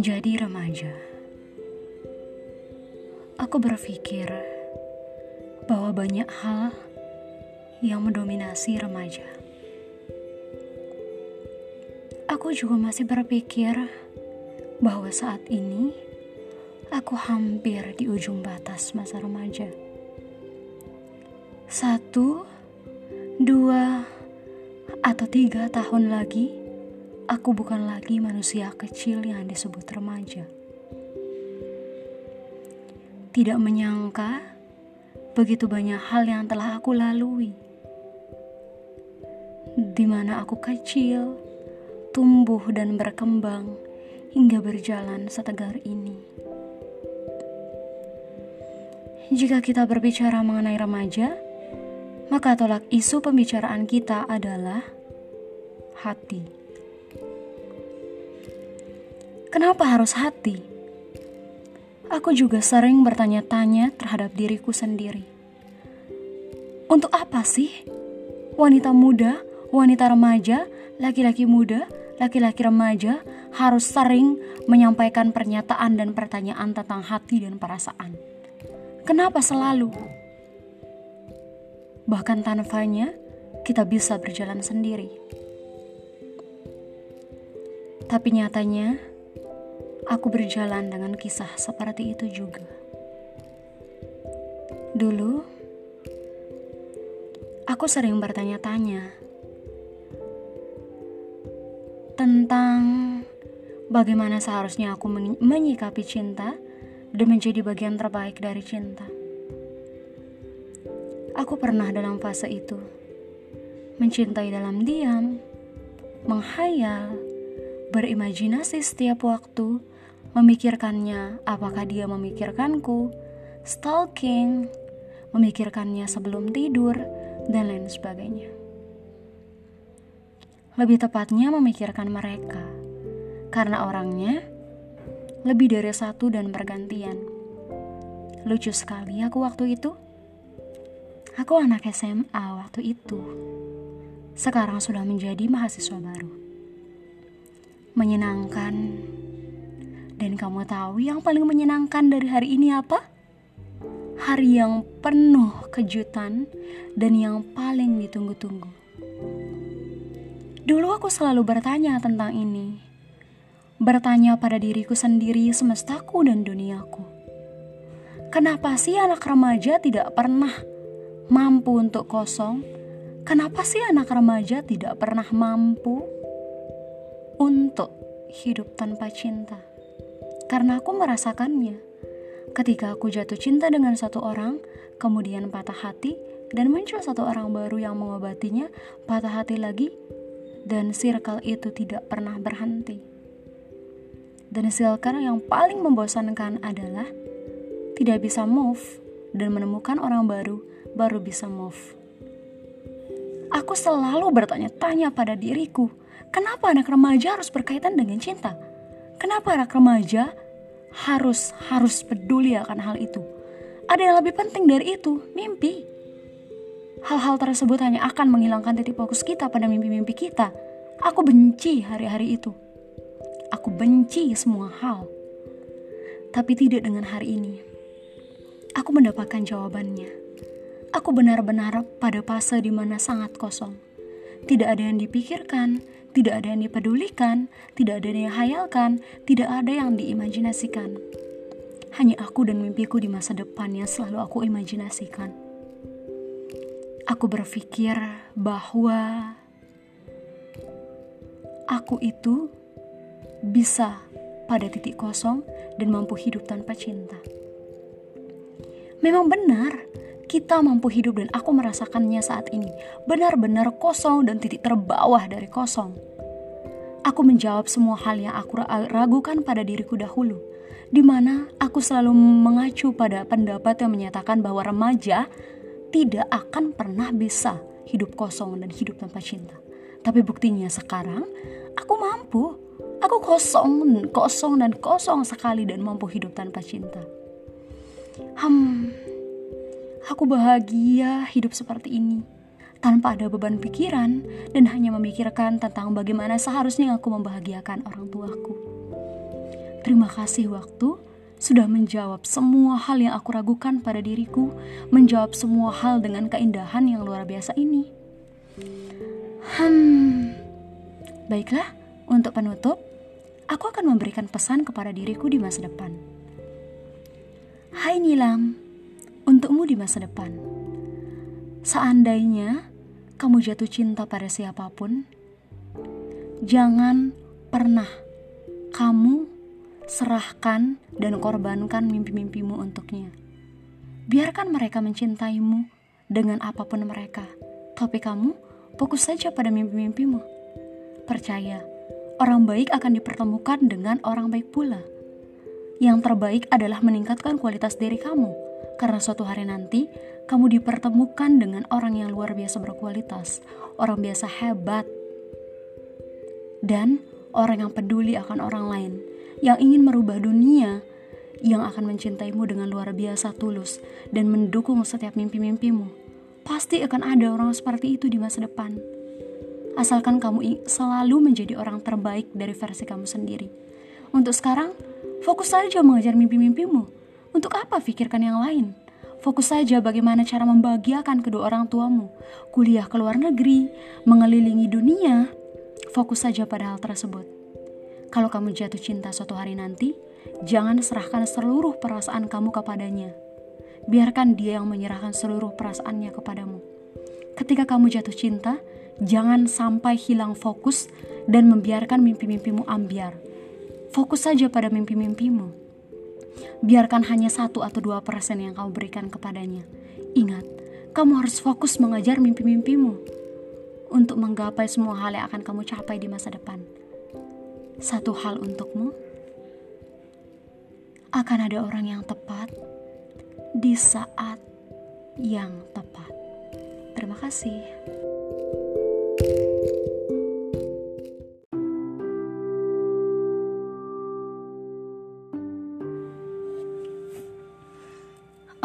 Menjadi remaja, aku berpikir bahwa banyak hal yang mendominasi remaja. Aku juga masih berpikir bahwa saat ini aku hampir di ujung batas masa remaja. Satu, dua, atau tiga tahun lagi, aku bukan lagi manusia kecil yang disebut remaja. Tidak menyangka begitu banyak hal yang telah aku lalui, di mana aku kecil, tumbuh dan berkembang hingga berjalan setegar ini. Jika kita berbicara mengenai remaja, maka tolak isu pembicaraan kita adalah hati. Kenapa harus hati? Aku juga sering bertanya-tanya terhadap diriku sendiri. Untuk apa sih wanita muda, wanita remaja, laki-laki muda, laki-laki remaja harus sering menyampaikan pernyataan dan pertanyaan tentang hati dan perasaan? Kenapa selalu? Bahkan tanpanya, kita bisa berjalan sendiri. Tapi nyatanya, aku berjalan dengan kisah seperti itu juga. Dulu, aku sering bertanya-tanya tentang bagaimana seharusnya aku menyikapi cinta dan menjadi bagian terbaik dari cinta. Aku pernah dalam fase itu, mencintai dalam diam, menghayal, berimajinasi setiap waktu, memikirkannya apakah dia memikirkanku, stalking, memikirkannya sebelum tidur, dan lain sebagainya. Lebih tepatnya memikirkan mereka, karena orangnya lebih dari satu dan bergantian. Lucu sekali aku waktu itu. Aku anak SMA waktu itu. Sekarang sudah menjadi mahasiswa baru. Menyenangkan dan kamu tahu yang paling menyenangkan dari hari ini apa? Hari yang penuh kejutan dan yang paling ditunggu-tunggu. Dulu aku selalu bertanya tentang ini. Bertanya pada diriku sendiri, semestaku dan duniaku. Kenapa sih anak remaja tidak pernah mampu untuk kosong? Kenapa sih anak remaja tidak pernah mampu untuk hidup tanpa cinta? Karena aku merasakannya. Ketika aku jatuh cinta dengan satu orang, kemudian patah hati, dan muncul satu orang baru yang mengobatinya, patah hati lagi, dan circle itu tidak pernah berhenti. Dan circle yang paling membosankan adalah tidak bisa move dan menemukan orang baru, baru bisa move. Aku selalu bertanya-tanya pada diriku, kenapa anak remaja harus berkaitan dengan cinta? Kenapa anak remaja harus harus peduli akan hal itu? Ada yang lebih penting dari itu, mimpi. Hal-hal tersebut hanya akan menghilangkan titik fokus kita pada mimpi-mimpi kita. Aku benci hari-hari itu. Aku benci semua hal. Tapi tidak dengan hari ini. Aku mendapatkan jawabannya. Aku benar-benar pada fase di mana sangat kosong. Tidak ada yang dipikirkan, tidak ada yang dipedulikan, tidak ada yang dihayalkan, tidak ada yang diimajinasikan. Hanya aku dan mimpiku di masa depan yang selalu aku imajinasikan. Aku berpikir bahwa aku itu bisa pada titik kosong dan mampu hidup tanpa cinta. Memang benar, kita mampu hidup dan aku merasakannya saat ini. Benar-benar kosong dan titik terbawah dari kosong. Aku menjawab semua hal yang aku ragukan pada diriku dahulu, di mana aku selalu mengacu pada pendapat yang menyatakan bahwa remaja tidak akan pernah bisa hidup kosong dan hidup tanpa cinta. Tapi buktinya sekarang aku mampu. Aku kosong, kosong dan kosong sekali dan mampu hidup tanpa cinta. Hmm, Aku bahagia hidup seperti ini, tanpa ada beban pikiran dan hanya memikirkan tentang bagaimana seharusnya aku membahagiakan orang tuaku. Terima kasih waktu sudah menjawab semua hal yang aku ragukan pada diriku, menjawab semua hal dengan keindahan yang luar biasa ini. Hmm, baiklah, untuk penutup, aku akan memberikan pesan kepada diriku di masa depan. Hai Nilam, untukmu di masa depan. Seandainya kamu jatuh cinta pada siapa pun, jangan pernah kamu serahkan dan korbankan mimpi-mimpimu untuknya. Biarkan mereka mencintaimu dengan apa pun mereka, tapi kamu fokus saja pada mimpi-mimpimu. Percaya, orang baik akan dipertemukan dengan orang baik pula. Yang terbaik adalah meningkatkan kualitas diri kamu, karena suatu hari nanti kamu dipertemukan dengan orang yang luar biasa berkualitas, orang biasa hebat, dan orang yang peduli akan orang lain yang ingin merubah dunia, yang akan mencintaimu dengan luar biasa tulus dan mendukung setiap mimpi-mimpimu. Pasti akan ada orang seperti itu di masa depan. Asalkan kamu selalu menjadi orang terbaik dari versi kamu sendiri. Untuk sekarang, fokus saja mengejar mimpi-mimpimu. Untuk apa pikirkan yang lain? Fokus saja bagaimana cara membahagiakan kedua orang tuamu, kuliah ke luar negeri, mengelilingi dunia. Fokus saja pada hal tersebut. Kalau kamu jatuh cinta suatu hari nanti, jangan serahkan seluruh perasaan kamu kepadanya. Biarkan dia yang menyerahkan seluruh perasaannya kepadamu. Ketika kamu jatuh cinta, jangan sampai hilang fokus dan membiarkan mimpi-mimpimu ambiar. Fokus saja pada mimpi-mimpimu. Biarkan hanya satu atau dua persen yang kamu berikan kepadanya. Ingat, kamu harus fokus mengejar mimpi-mimpimu untuk menggapai semua hal yang akan kamu capai di masa depan satu hal untukmu, akan ada orang yang tepat di saat yang tepat. Terima kasih.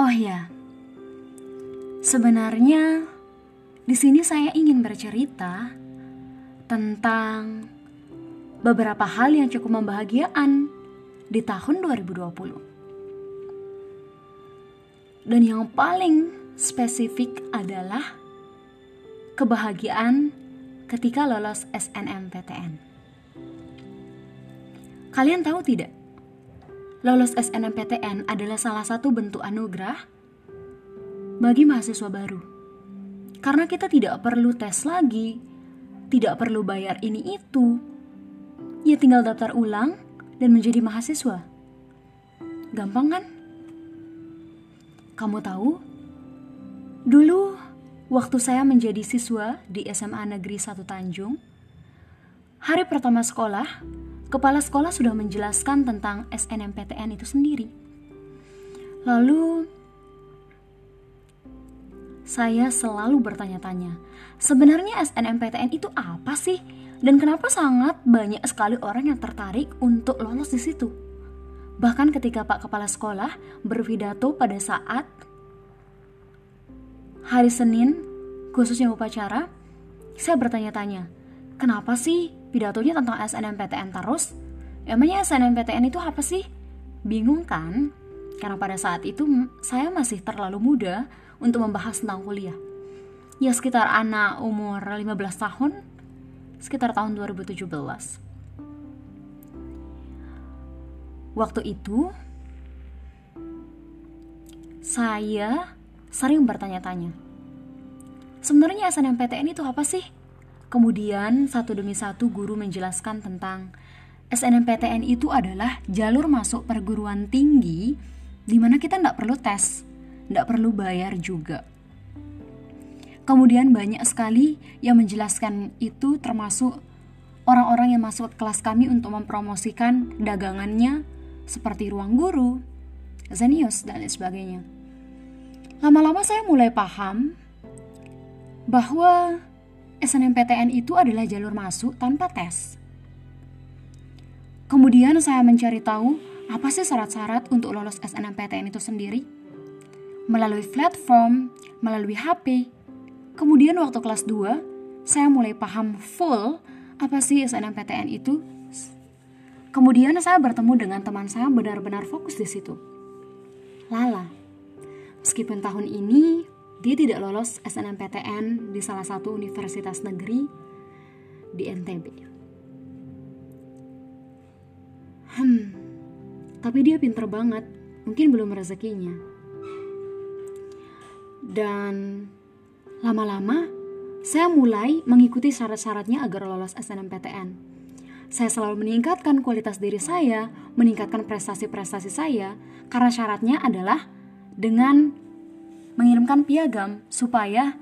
Oh ya, sebenarnya di sini saya ingin bercerita tentang beberapa hal yang cukup membahagiakan di tahun 2020. Dan yang paling spesifik adalah kebahagiaan ketika lolos SNMPTN. Kalian tahu tidak? Lolos SNMPTN adalah salah satu bentuk anugerah bagi mahasiswa baru. Karena kita tidak perlu tes lagi, tidak perlu bayar ini itu, ya tinggal daftar ulang dan menjadi mahasiswa. Gampang kan? Kamu tahu? Dulu waktu saya menjadi siswa di SMA Negeri 1 Tanjung, hari pertama sekolah, kepala sekolah sudah menjelaskan tentang SNMPTN itu sendiri. Lalu saya selalu bertanya-tanya, sebenarnya SNMPTN itu apa sih? Dan kenapa sangat banyak sekali orang yang tertarik untuk lolos di situ? Bahkan ketika Pak Kepala Sekolah berpidato pada saat hari Senin, khususnya upacara, saya bertanya-tanya, kenapa sih pidatonya tentang SNMPTN terus? Emangnya SNMPTN itu apa sih? Bingung kan? Karena pada saat itu saya masih terlalu muda untuk membahas tentang kuliah. Ya sekitar anak umur 15 tahun sekitar tahun 2017. Waktu itu, saya sering bertanya-tanya, sebenarnya SNMPTN itu apa sih? Kemudian satu demi satu guru menjelaskan tentang SNMPTN itu adalah jalur masuk perguruan tinggi di mana kita tidak perlu tes, tidak perlu bayar juga. Kemudian banyak sekali yang menjelaskan itu termasuk orang-orang yang masuk kelas kami untuk mempromosikan dagangannya seperti ruang guru, Zenius, dan lain sebagainya. Lama-lama saya mulai paham bahwa SNMPTN itu adalah jalur masuk tanpa tes. Kemudian saya mencari tahu apa sih syarat-syarat untuk lolos SNMPTN itu sendiri. Melalui platform, melalui HP, Kemudian waktu kelas 2, saya mulai paham full apa sih SNMPTN itu. Kemudian saya bertemu dengan teman saya benar-benar fokus di situ. Lala. Meskipun tahun ini dia tidak lolos SNMPTN di salah satu universitas negeri di NTB. Hmm, tapi dia pinter banget, mungkin belum rezekinya. Dan lama-lama saya mulai mengikuti syarat-syaratnya agar lolos SNMPTN saya selalu meningkatkan kualitas diri saya, meningkatkan prestasi-prestasi saya, karena syaratnya adalah dengan mengirimkan piagam supaya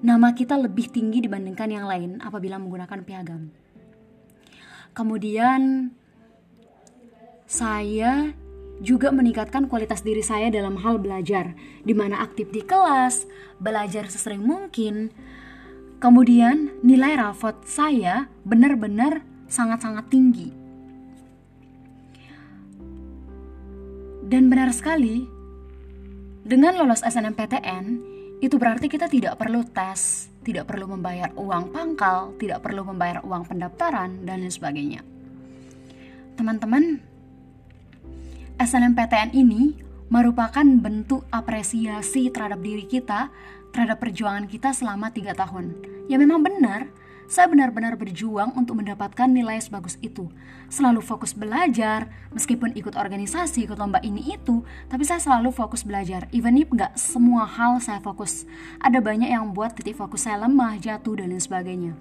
nama kita lebih tinggi dibandingkan yang lain apabila menggunakan piagam. Kemudian saya juga meningkatkan kualitas diri saya dalam hal belajar, di mana aktif di kelas, belajar sesering mungkin. Kemudian nilai rapot saya benar-benar sangat-sangat tinggi. Dan benar sekali, dengan lolos SNMPTN, itu berarti kita tidak perlu tes, tidak perlu membayar uang pangkal, tidak perlu membayar uang pendaftaran, dan lain sebagainya. Teman-teman, SNMPTN ini merupakan bentuk apresiasi terhadap diri kita, terhadap perjuangan kita selama tiga tahun. Ya memang benar, saya benar-benar berjuang untuk mendapatkan nilai sebagus itu. Selalu fokus belajar, meskipun ikut organisasi, ikut lomba ini itu, tapi saya selalu fokus belajar. Even if nggak semua hal saya fokus. Ada banyak yang buat titik fokus saya lemah, jatuh, dan lain sebagainya.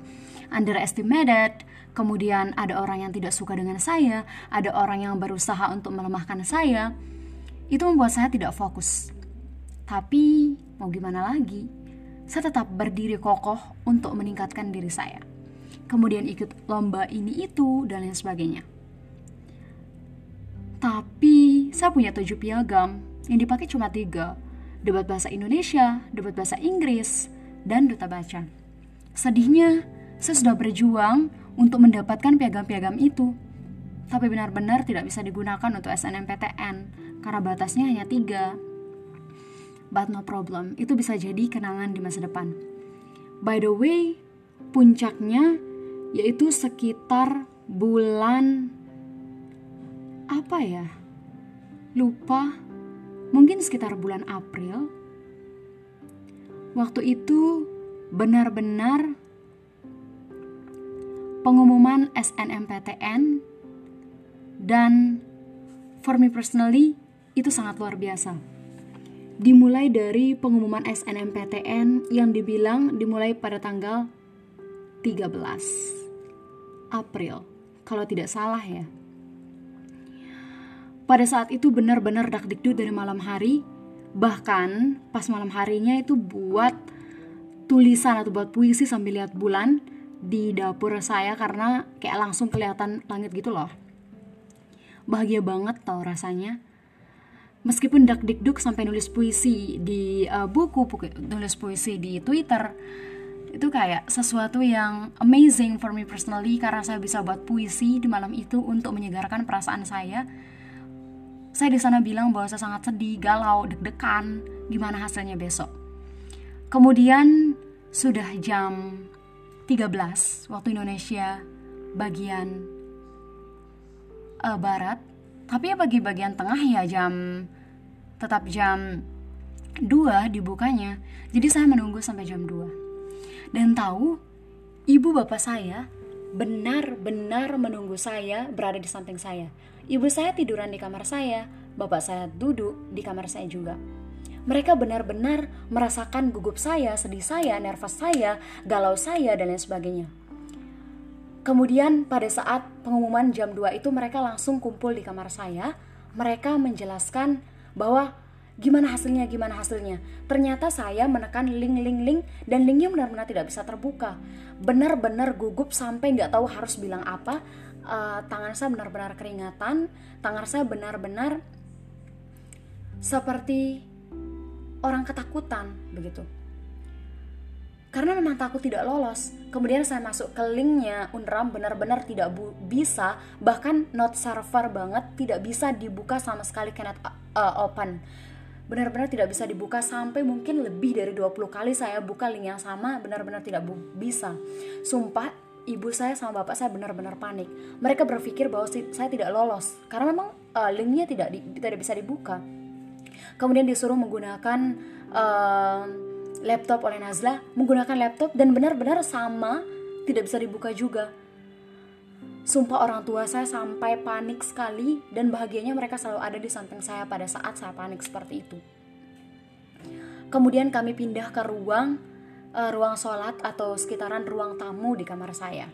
Underestimated, kemudian ada orang yang tidak suka dengan saya, ada orang yang berusaha untuk melemahkan saya. Itu membuat saya tidak fokus. Tapi, mau gimana lagi? Saya tetap berdiri kokoh untuk meningkatkan diri saya. Kemudian ikut lomba ini itu dan lain sebagainya. Tapi saya punya tujuh piagam yang dipakai cuma tiga. Debat bahasa Indonesia, debat bahasa Inggris, dan duta baca. Sedihnya, saya sudah berjuang untuk mendapatkan piagam-piagam itu. Tapi benar-benar tidak bisa digunakan untuk SNMPTN karena batasnya hanya tiga but no problem. Itu bisa jadi kenangan di masa depan. By the way, puncaknya yaitu sekitar bulan apa ya? Lupa. Mungkin sekitar bulan April. Waktu itu benar-benar pengumuman SNMPTN dan for me personally itu sangat luar biasa dimulai dari pengumuman SNMPTN yang dibilang dimulai pada tanggal 13 April, kalau tidak salah ya. Pada saat itu benar-benar dakdikduk dari malam hari, bahkan pas malam harinya itu buat tulisan atau buat puisi sambil lihat bulan di dapur saya karena kayak langsung kelihatan langit gitu loh. Bahagia banget tau rasanya meskipun dak dikduk sampai nulis puisi di uh, buku, buku nulis puisi di Twitter itu kayak sesuatu yang amazing for me personally karena saya bisa buat puisi di malam itu untuk menyegarkan perasaan saya. Saya di sana bilang bahwa saya sangat sedih, galau, deg-degan, gimana hasilnya besok. Kemudian sudah jam 13 waktu Indonesia bagian uh, barat tapi ya bagi bagian tengah ya jam tetap jam 2 dibukanya. Jadi saya menunggu sampai jam 2. Dan tahu ibu bapak saya benar-benar menunggu saya berada di samping saya. Ibu saya tiduran di kamar saya, bapak saya duduk di kamar saya juga. Mereka benar-benar merasakan gugup saya, sedih saya, nervous saya, galau saya, dan lain sebagainya. Kemudian pada saat pengumuman jam 2 itu mereka langsung kumpul di kamar saya. Mereka menjelaskan bahwa gimana hasilnya, gimana hasilnya. Ternyata saya menekan link, link, link dan linknya benar-benar tidak bisa terbuka. Benar-benar gugup sampai nggak tahu harus bilang apa. Uh, tangan saya benar-benar keringatan, tangan saya benar-benar seperti orang ketakutan begitu karena memang takut tidak lolos. Kemudian saya masuk ke linknya Unram benar-benar tidak bisa, bahkan not server banget, tidak bisa dibuka sama sekali cannot uh, open. Benar-benar tidak bisa dibuka sampai mungkin lebih dari 20 kali saya buka link yang sama, benar-benar tidak bisa. Sumpah, ibu saya sama bapak saya benar-benar panik. Mereka berpikir bahwa saya tidak lolos karena memang uh, linknya tidak di, tidak bisa dibuka. Kemudian disuruh menggunakan uh, laptop oleh Nazla, menggunakan laptop dan benar-benar sama tidak bisa dibuka juga. Sumpah orang tua saya sampai panik sekali dan bahagianya mereka selalu ada di samping saya pada saat saya panik seperti itu. Kemudian kami pindah ke ruang uh, ruang sholat atau sekitaran ruang tamu di kamar saya.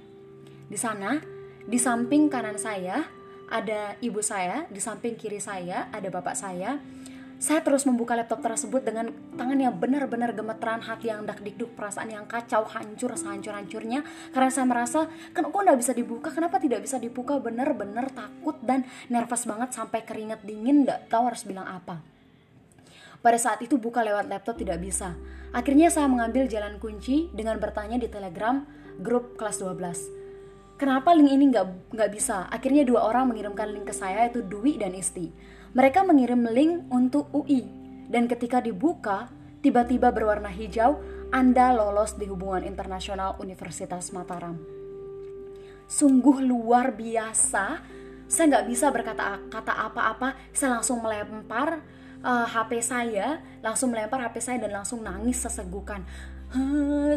Di sana, di samping kanan saya ada ibu saya, di samping kiri saya ada bapak saya. Saya terus membuka laptop tersebut dengan tangan yang benar-benar gemeteran, hati yang dak dikduk, perasaan yang kacau, hancur, sehancur-hancurnya. Karena saya merasa, kan kok nggak bisa dibuka, kenapa tidak bisa dibuka? Benar-benar takut dan nervous banget sampai keringet dingin, nggak tahu harus bilang apa. Pada saat itu buka lewat laptop tidak bisa. Akhirnya saya mengambil jalan kunci dengan bertanya di telegram grup kelas 12. Kenapa link ini nggak bisa? Akhirnya dua orang mengirimkan link ke saya yaitu Dwi dan Isti. Mereka mengirim link untuk UI dan ketika dibuka tiba-tiba berwarna hijau Anda lolos di hubungan internasional Universitas Mataram. Sungguh luar biasa. Saya nggak bisa berkata kata apa-apa. Saya langsung melempar uh, eh, HP saya, langsung melempar HP saya dan langsung nangis sesegukan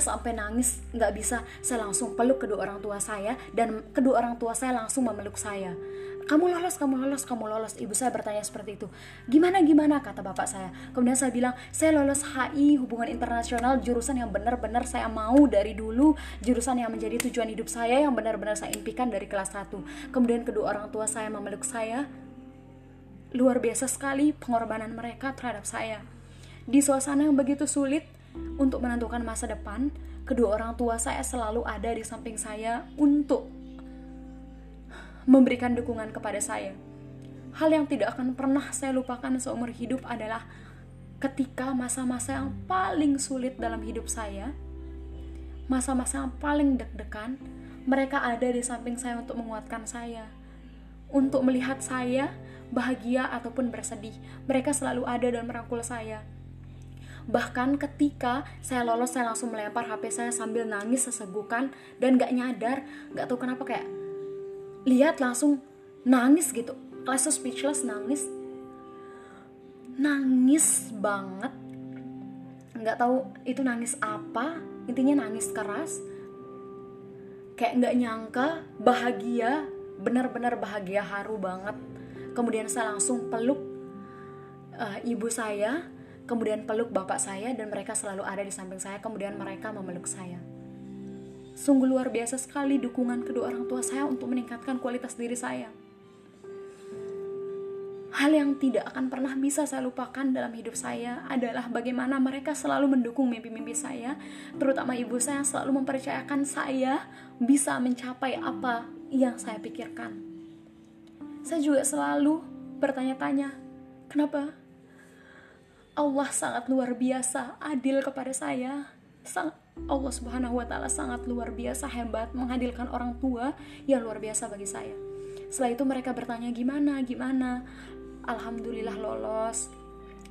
sampai nangis nggak bisa saya langsung peluk kedua orang tua saya dan kedua orang tua saya langsung memeluk saya kamu lolos, kamu lolos, kamu lolos. Ibu saya bertanya seperti itu. Gimana, gimana, kata bapak saya. Kemudian saya bilang, saya lolos HI, hubungan internasional, jurusan yang benar-benar saya mau dari dulu, jurusan yang menjadi tujuan hidup saya, yang benar-benar saya impikan dari kelas 1. Kemudian kedua orang tua saya memeluk saya. Luar biasa sekali pengorbanan mereka terhadap saya. Di suasana yang begitu sulit untuk menentukan masa depan, kedua orang tua saya selalu ada di samping saya untuk memberikan dukungan kepada saya. Hal yang tidak akan pernah saya lupakan seumur hidup adalah ketika masa-masa yang paling sulit dalam hidup saya, masa-masa yang paling deg-degan, mereka ada di samping saya untuk menguatkan saya, untuk melihat saya bahagia ataupun bersedih. Mereka selalu ada dan merangkul saya. Bahkan ketika saya lolos, saya langsung melempar HP saya sambil nangis sesegukan dan gak nyadar, gak tahu kenapa kayak lihat langsung nangis gitu. Langsung speechless nangis. Nangis banget. Nggak tahu itu nangis apa intinya nangis keras. Kayak nggak nyangka bahagia benar-benar bahagia haru banget. Kemudian saya langsung peluk uh, ibu saya kemudian peluk bapak saya dan mereka selalu ada di samping saya. Kemudian mereka memeluk saya Sungguh luar biasa sekali dukungan kedua orang tua saya untuk meningkatkan kualitas diri saya. Hal yang tidak akan pernah bisa saya lupakan dalam hidup saya adalah bagaimana mereka selalu mendukung mimpi-mimpi saya, terutama ibu saya yang selalu mempercayakan saya bisa mencapai apa yang saya pikirkan. Saya juga selalu bertanya-tanya, kenapa Allah sangat luar biasa adil kepada saya, sangat Allah Subhanahu wa taala sangat luar biasa hebat menghadirkan orang tua yang luar biasa bagi saya. Setelah itu mereka bertanya gimana, gimana? Alhamdulillah lolos.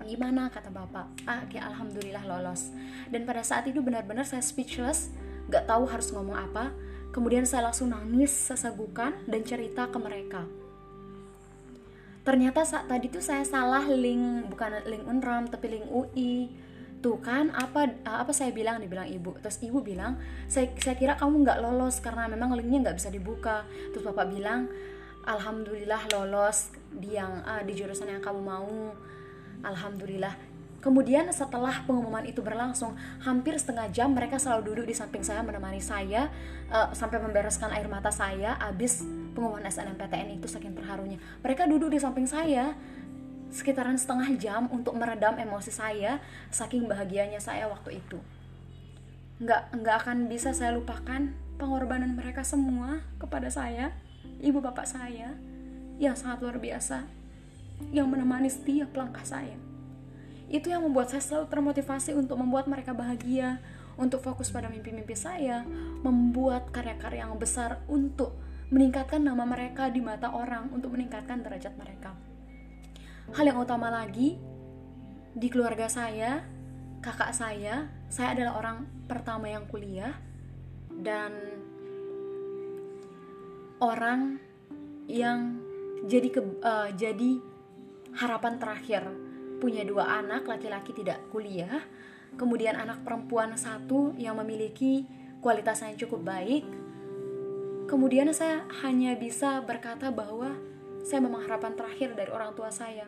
Gimana kata bapak? Ah, okay, alhamdulillah lolos. Dan pada saat itu benar-benar saya speechless, gak tahu harus ngomong apa. Kemudian saya langsung nangis sesagukan dan cerita ke mereka. Ternyata saat tadi tuh saya salah link, bukan link Unram tapi link UI tuh kan apa apa saya bilang? Dibilang ibu. Terus ibu bilang saya saya kira kamu nggak lolos karena memang linknya nggak bisa dibuka. Terus bapak bilang alhamdulillah lolos di yang uh, di jurusan yang kamu mau. Alhamdulillah. Kemudian setelah pengumuman itu berlangsung hampir setengah jam mereka selalu duduk di samping saya menemani saya uh, sampai membereskan air mata saya abis pengumuman SNMPTN itu saking terharunya. Mereka duduk di samping saya sekitaran setengah jam untuk meredam emosi saya saking bahagianya saya waktu itu. Nggak nggak akan bisa saya lupakan pengorbanan mereka semua kepada saya ibu bapak saya yang sangat luar biasa yang menemani setiap langkah saya. Itu yang membuat saya selalu termotivasi untuk membuat mereka bahagia untuk fokus pada mimpi-mimpi saya membuat karya-karya yang besar untuk meningkatkan nama mereka di mata orang untuk meningkatkan derajat mereka hal yang utama lagi di keluarga saya kakak saya saya adalah orang pertama yang kuliah dan orang yang jadi ke, uh, jadi harapan terakhir. Punya dua anak laki-laki tidak kuliah kemudian anak perempuan satu yang memiliki kualitas yang cukup baik. Kemudian saya hanya bisa berkata bahwa saya memang harapan terakhir dari orang tua saya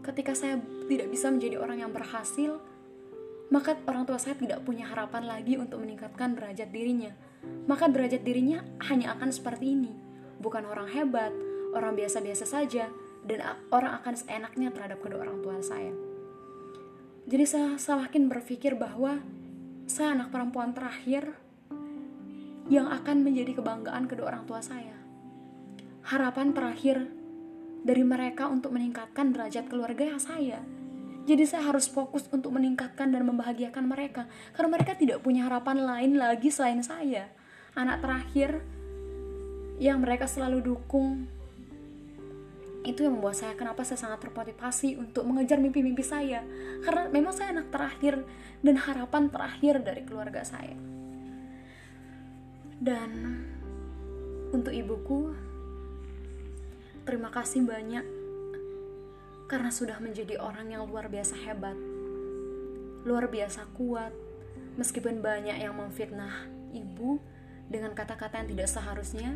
ketika saya tidak bisa menjadi orang yang berhasil maka orang tua saya tidak punya harapan lagi untuk meningkatkan derajat dirinya maka derajat dirinya hanya akan seperti ini bukan orang hebat orang biasa-biasa saja dan orang akan seenaknya terhadap kedua orang tua saya. Jadi saya semakin berpikir bahwa saya anak perempuan terakhir yang akan menjadi kebanggaan kedua orang tua saya. Harapan terakhir dari mereka untuk meningkatkan derajat keluarga saya. Jadi saya harus fokus untuk meningkatkan dan membahagiakan mereka karena mereka tidak punya harapan lain lagi selain saya. Anak terakhir yang mereka selalu dukung itu yang membuat saya kenapa saya sangat termotivasi untuk mengejar mimpi-mimpi saya karena memang saya anak terakhir dan harapan terakhir dari keluarga saya dan untuk ibuku terima kasih banyak karena sudah menjadi orang yang luar biasa hebat luar biasa kuat meskipun banyak yang memfitnah ibu dengan kata-kata yang tidak seharusnya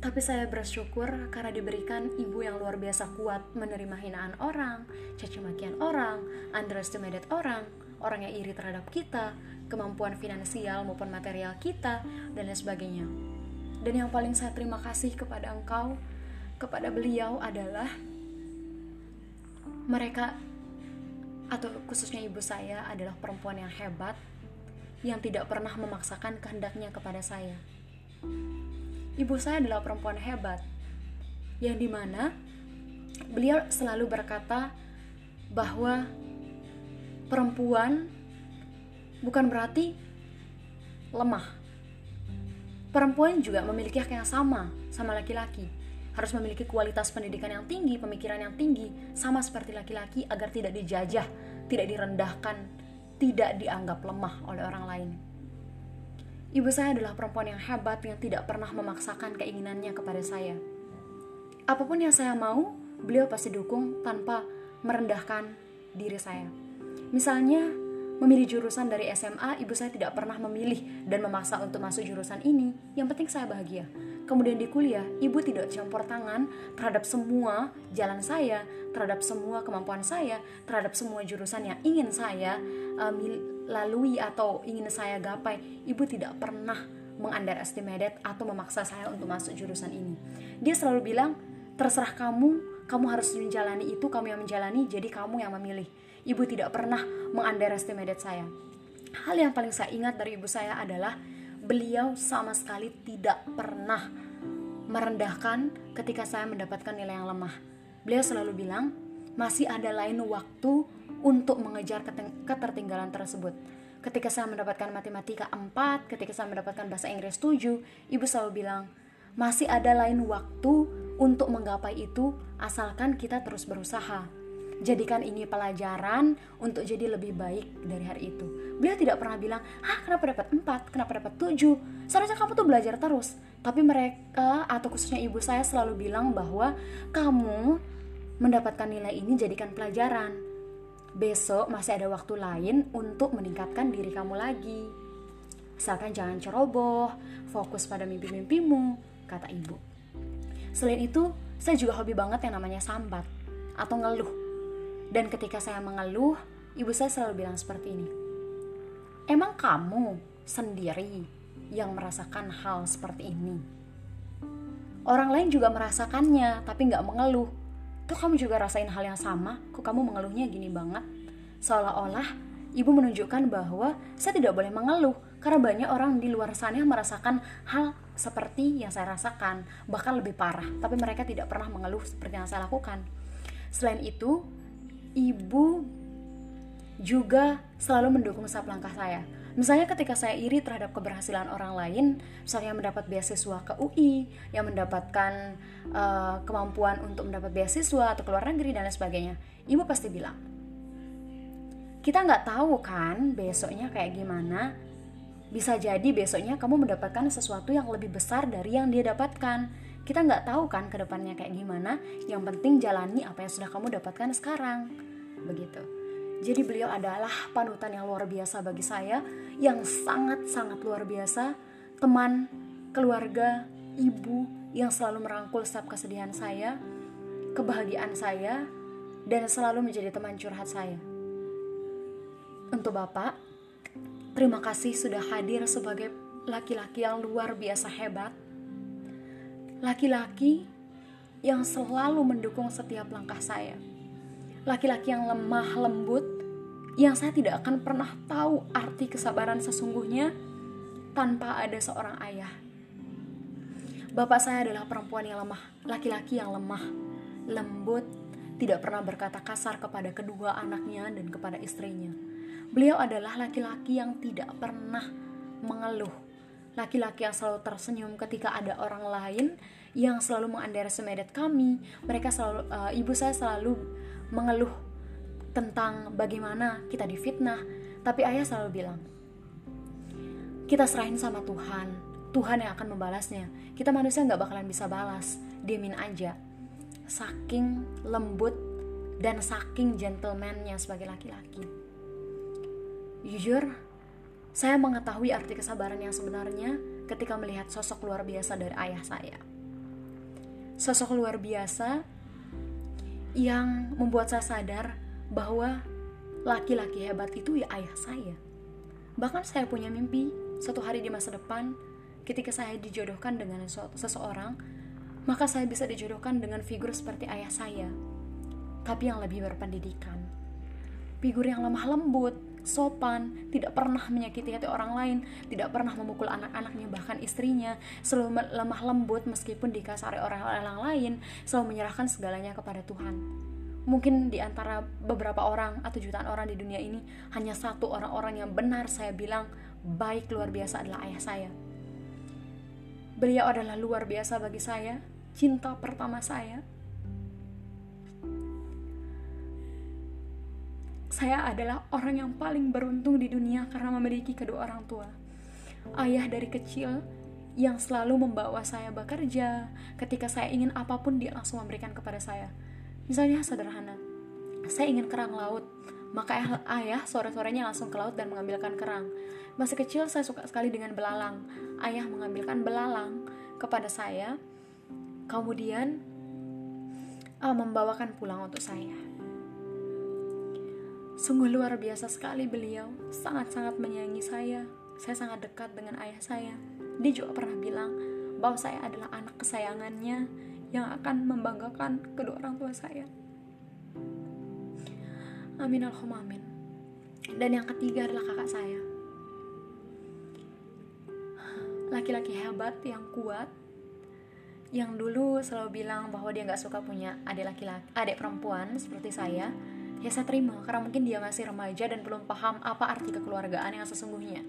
tapi saya bersyukur karena diberikan ibu yang luar biasa kuat menerima hinaan orang, caci makian orang, underestimated orang, orang yang iri terhadap kita, kemampuan finansial maupun material kita, dan lain sebagainya. Dan yang paling saya terima kasih kepada engkau, kepada beliau adalah mereka atau khususnya ibu saya adalah perempuan yang hebat yang tidak pernah memaksakan kehendaknya kepada saya ibu saya adalah perempuan hebat yang di mana beliau selalu berkata bahwa perempuan bukan berarti lemah. Perempuan juga memiliki hak yang sama sama laki-laki. Harus memiliki kualitas pendidikan yang tinggi, pemikiran yang tinggi, sama seperti laki-laki agar tidak dijajah, tidak direndahkan, tidak dianggap lemah oleh orang lain. Ibu saya adalah perempuan yang hebat yang tidak pernah memaksakan keinginannya kepada saya. Apa pun yang saya mau, beliau pasti dukung tanpa merendahkan diri saya. Misalnya, memilih jurusan dari SMA, ibu saya tidak pernah memilih dan memaksa untuk masuk jurusan ini. Yang penting saya bahagia. Kemudian di kuliah, ibu tidak campur tangan terhadap semua jalan saya, terhadap semua kemampuan saya, terhadap semua jurusan yang ingin saya uh, lalui atau ingin saya gapai, ibu tidak pernah mengunderestimate atau memaksa saya untuk masuk jurusan ini. Dia selalu bilang, terserah kamu, kamu harus menjalani itu, kamu yang menjalani, jadi kamu yang memilih. Ibu tidak pernah mengunderestimate saya. Hal yang paling saya ingat dari ibu saya adalah beliau sama sekali tidak pernah merendahkan ketika saya mendapatkan nilai yang lemah. Beliau selalu bilang, masih ada lain waktu untuk mengejar ketertinggalan tersebut. Ketika saya mendapatkan matematika 4, ketika saya mendapatkan bahasa Inggris 7, ibu selalu bilang, masih ada lain waktu untuk menggapai itu asalkan kita terus berusaha. Jadikan ini pelajaran untuk jadi lebih baik dari hari itu. Beliau tidak pernah bilang, ah kenapa dapat 4, kenapa dapat 7, seharusnya kamu tuh belajar terus. Tapi mereka atau khususnya ibu saya selalu bilang bahwa kamu mendapatkan nilai ini jadikan pelajaran besok masih ada waktu lain untuk meningkatkan diri kamu lagi. Misalkan jangan ceroboh, fokus pada mimpi-mimpimu, kata ibu. Selain itu, saya juga hobi banget yang namanya sambat atau ngeluh. Dan ketika saya mengeluh, ibu saya selalu bilang seperti ini. Emang kamu sendiri yang merasakan hal seperti ini? Orang lain juga merasakannya, tapi nggak mengeluh Tuh kamu juga rasain hal yang sama? Kok kamu mengeluhnya gini banget? Seolah-olah ibu menunjukkan bahwa saya tidak boleh mengeluh karena banyak orang di luar sana yang merasakan hal seperti yang saya rasakan, bahkan lebih parah, tapi mereka tidak pernah mengeluh seperti yang saya lakukan. Selain itu, ibu juga selalu mendukung setiap langkah saya Misalnya ketika saya iri terhadap keberhasilan orang lain, misalnya mendapat beasiswa ke UI, yang mendapatkan uh, kemampuan untuk mendapat beasiswa atau keluar negeri dan lain sebagainya, ibu pasti bilang, kita nggak tahu kan besoknya kayak gimana, Bisa jadi besoknya kamu mendapatkan sesuatu yang lebih besar dari yang dia dapatkan. Kita nggak tahu kan ke depannya kayak gimana. Yang penting jalani apa yang sudah kamu dapatkan sekarang. Begitu. Jadi beliau adalah panutan yang luar biasa bagi saya, yang sangat-sangat luar biasa, teman, keluarga, ibu yang selalu merangkul setiap kesedihan saya, kebahagiaan saya, dan selalu menjadi teman curhat saya. Untuk Bapak, terima kasih sudah hadir sebagai laki-laki yang luar biasa hebat. Laki-laki yang selalu mendukung setiap langkah saya laki-laki yang lemah lembut yang saya tidak akan pernah tahu arti kesabaran sesungguhnya tanpa ada seorang ayah. Bapak saya adalah perempuan yang lemah, laki-laki yang lemah, lembut, tidak pernah berkata kasar kepada kedua anaknya dan kepada istrinya. Beliau adalah laki-laki yang tidak pernah mengeluh, laki-laki yang selalu tersenyum ketika ada orang lain yang selalu mengunderestimate kami. Mereka selalu, uh, ibu saya selalu mengeluh tentang bagaimana kita difitnah, tapi ayah selalu bilang, kita serahin sama Tuhan, Tuhan yang akan membalasnya. Kita manusia nggak bakalan bisa balas, diemin aja. Saking lembut dan saking gentlemannya sebagai laki-laki. Jujur, saya mengetahui arti kesabaran yang sebenarnya ketika melihat sosok luar biasa dari ayah saya. Sosok luar biasa yang membuat saya sadar bahwa laki-laki hebat itu ya ayah saya. Bahkan saya punya mimpi suatu hari di masa depan ketika saya dijodohkan dengan seseorang, maka saya bisa dijodohkan dengan figur seperti ayah saya, tapi yang lebih berpendidikan. Figur yang lemah lembut, sopan, tidak pernah menyakiti hati orang lain, tidak pernah memukul anak-anaknya bahkan istrinya, selalu lemah lembut meskipun dikasari orang-orang lain, selalu menyerahkan segalanya kepada Tuhan. Mungkin di antara beberapa orang atau jutaan orang di dunia ini hanya satu orang-orang yang benar saya bilang baik luar biasa adalah ayah saya. Beliau adalah luar biasa bagi saya, cinta pertama saya, Saya adalah orang yang paling beruntung di dunia karena memiliki kedua orang tua. Ayah dari kecil yang selalu membawa saya bekerja. Ketika saya ingin apa pun, dia langsung memberikan kepada saya. Misalnya sederhana, saya ingin kerang laut, maka ayah, sore-sorenya langsung ke laut dan mengambilkan kerang. Masih kecil saya suka sekali dengan belalang. Ayah mengambilkan belalang kepada saya, kemudian uh, membawakan pulang untuk saya. Sungguh luar biasa sekali beliau, sangat-sangat menyayangi saya. Saya sangat dekat dengan ayah saya. Dia juga pernah bilang bahwa saya adalah anak kesayangannya yang akan membanggakan kedua orang tua saya. Amin Allahumma amin. Dan yang ketiga adalah kakak saya. Laki-laki hebat yang kuat yang dulu selalu bilang bahwa dia nggak suka punya adik laki-laki, adik perempuan seperti saya ya saya terima karena mungkin dia masih remaja dan belum paham apa arti kekeluargaan yang sesungguhnya.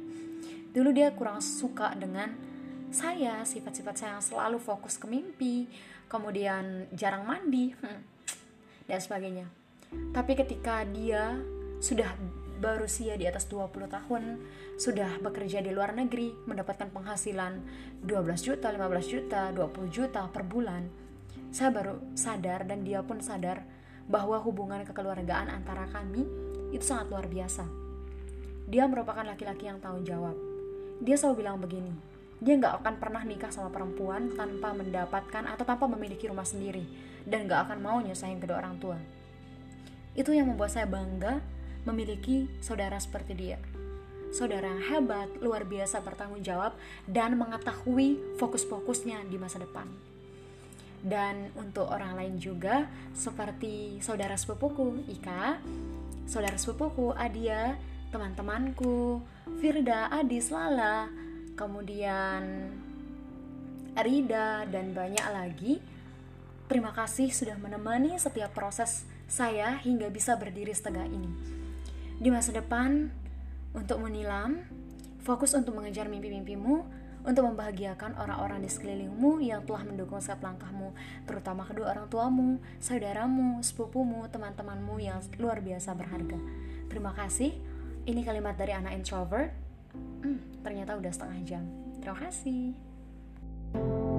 Dulu dia kurang suka dengan saya sifat-sifat saya yang selalu fokus ke mimpi kemudian jarang mandi hmm, dan sebagainya. Tapi ketika dia sudah berusia di atas 20 tahun sudah bekerja di luar negeri mendapatkan penghasilan 12 juta, 15 juta, 20 juta per bulan saya baru sadar dan dia pun sadar bahwa hubungan kekeluargaan antara kami itu sangat luar biasa. Dia merupakan laki-laki yang tanggung jawab. Dia selalu bilang begini, dia nggak akan pernah nikah sama perempuan tanpa mendapatkan atau tanpa memiliki rumah sendiri dan nggak akan mau nyusahin kedua orang tua. Itu yang membuat saya bangga memiliki saudara seperti dia. Saudara yang hebat, luar biasa bertanggung jawab, dan mengetahui fokus-fokusnya di masa depan dan untuk orang lain juga seperti saudara sepupuku Ika, saudara sepupuku Adia, teman-temanku Firda, Adis, Lala, kemudian Rida dan banyak lagi. Terima kasih sudah menemani setiap proses saya hingga bisa berdiri setegak ini. Di masa depan, untuk menilam, fokus untuk mengejar mimpi-mimpimu, untuk membahagiakan orang-orang di sekelilingmu yang telah mendukung setiap langkahmu, terutama kedua orang tuamu, saudaramu, sepupumu, teman-temanmu yang luar biasa berharga. Terima kasih. Ini kalimat dari anak introvert. Hmm. ternyata udah setengah jam. Terima kasih.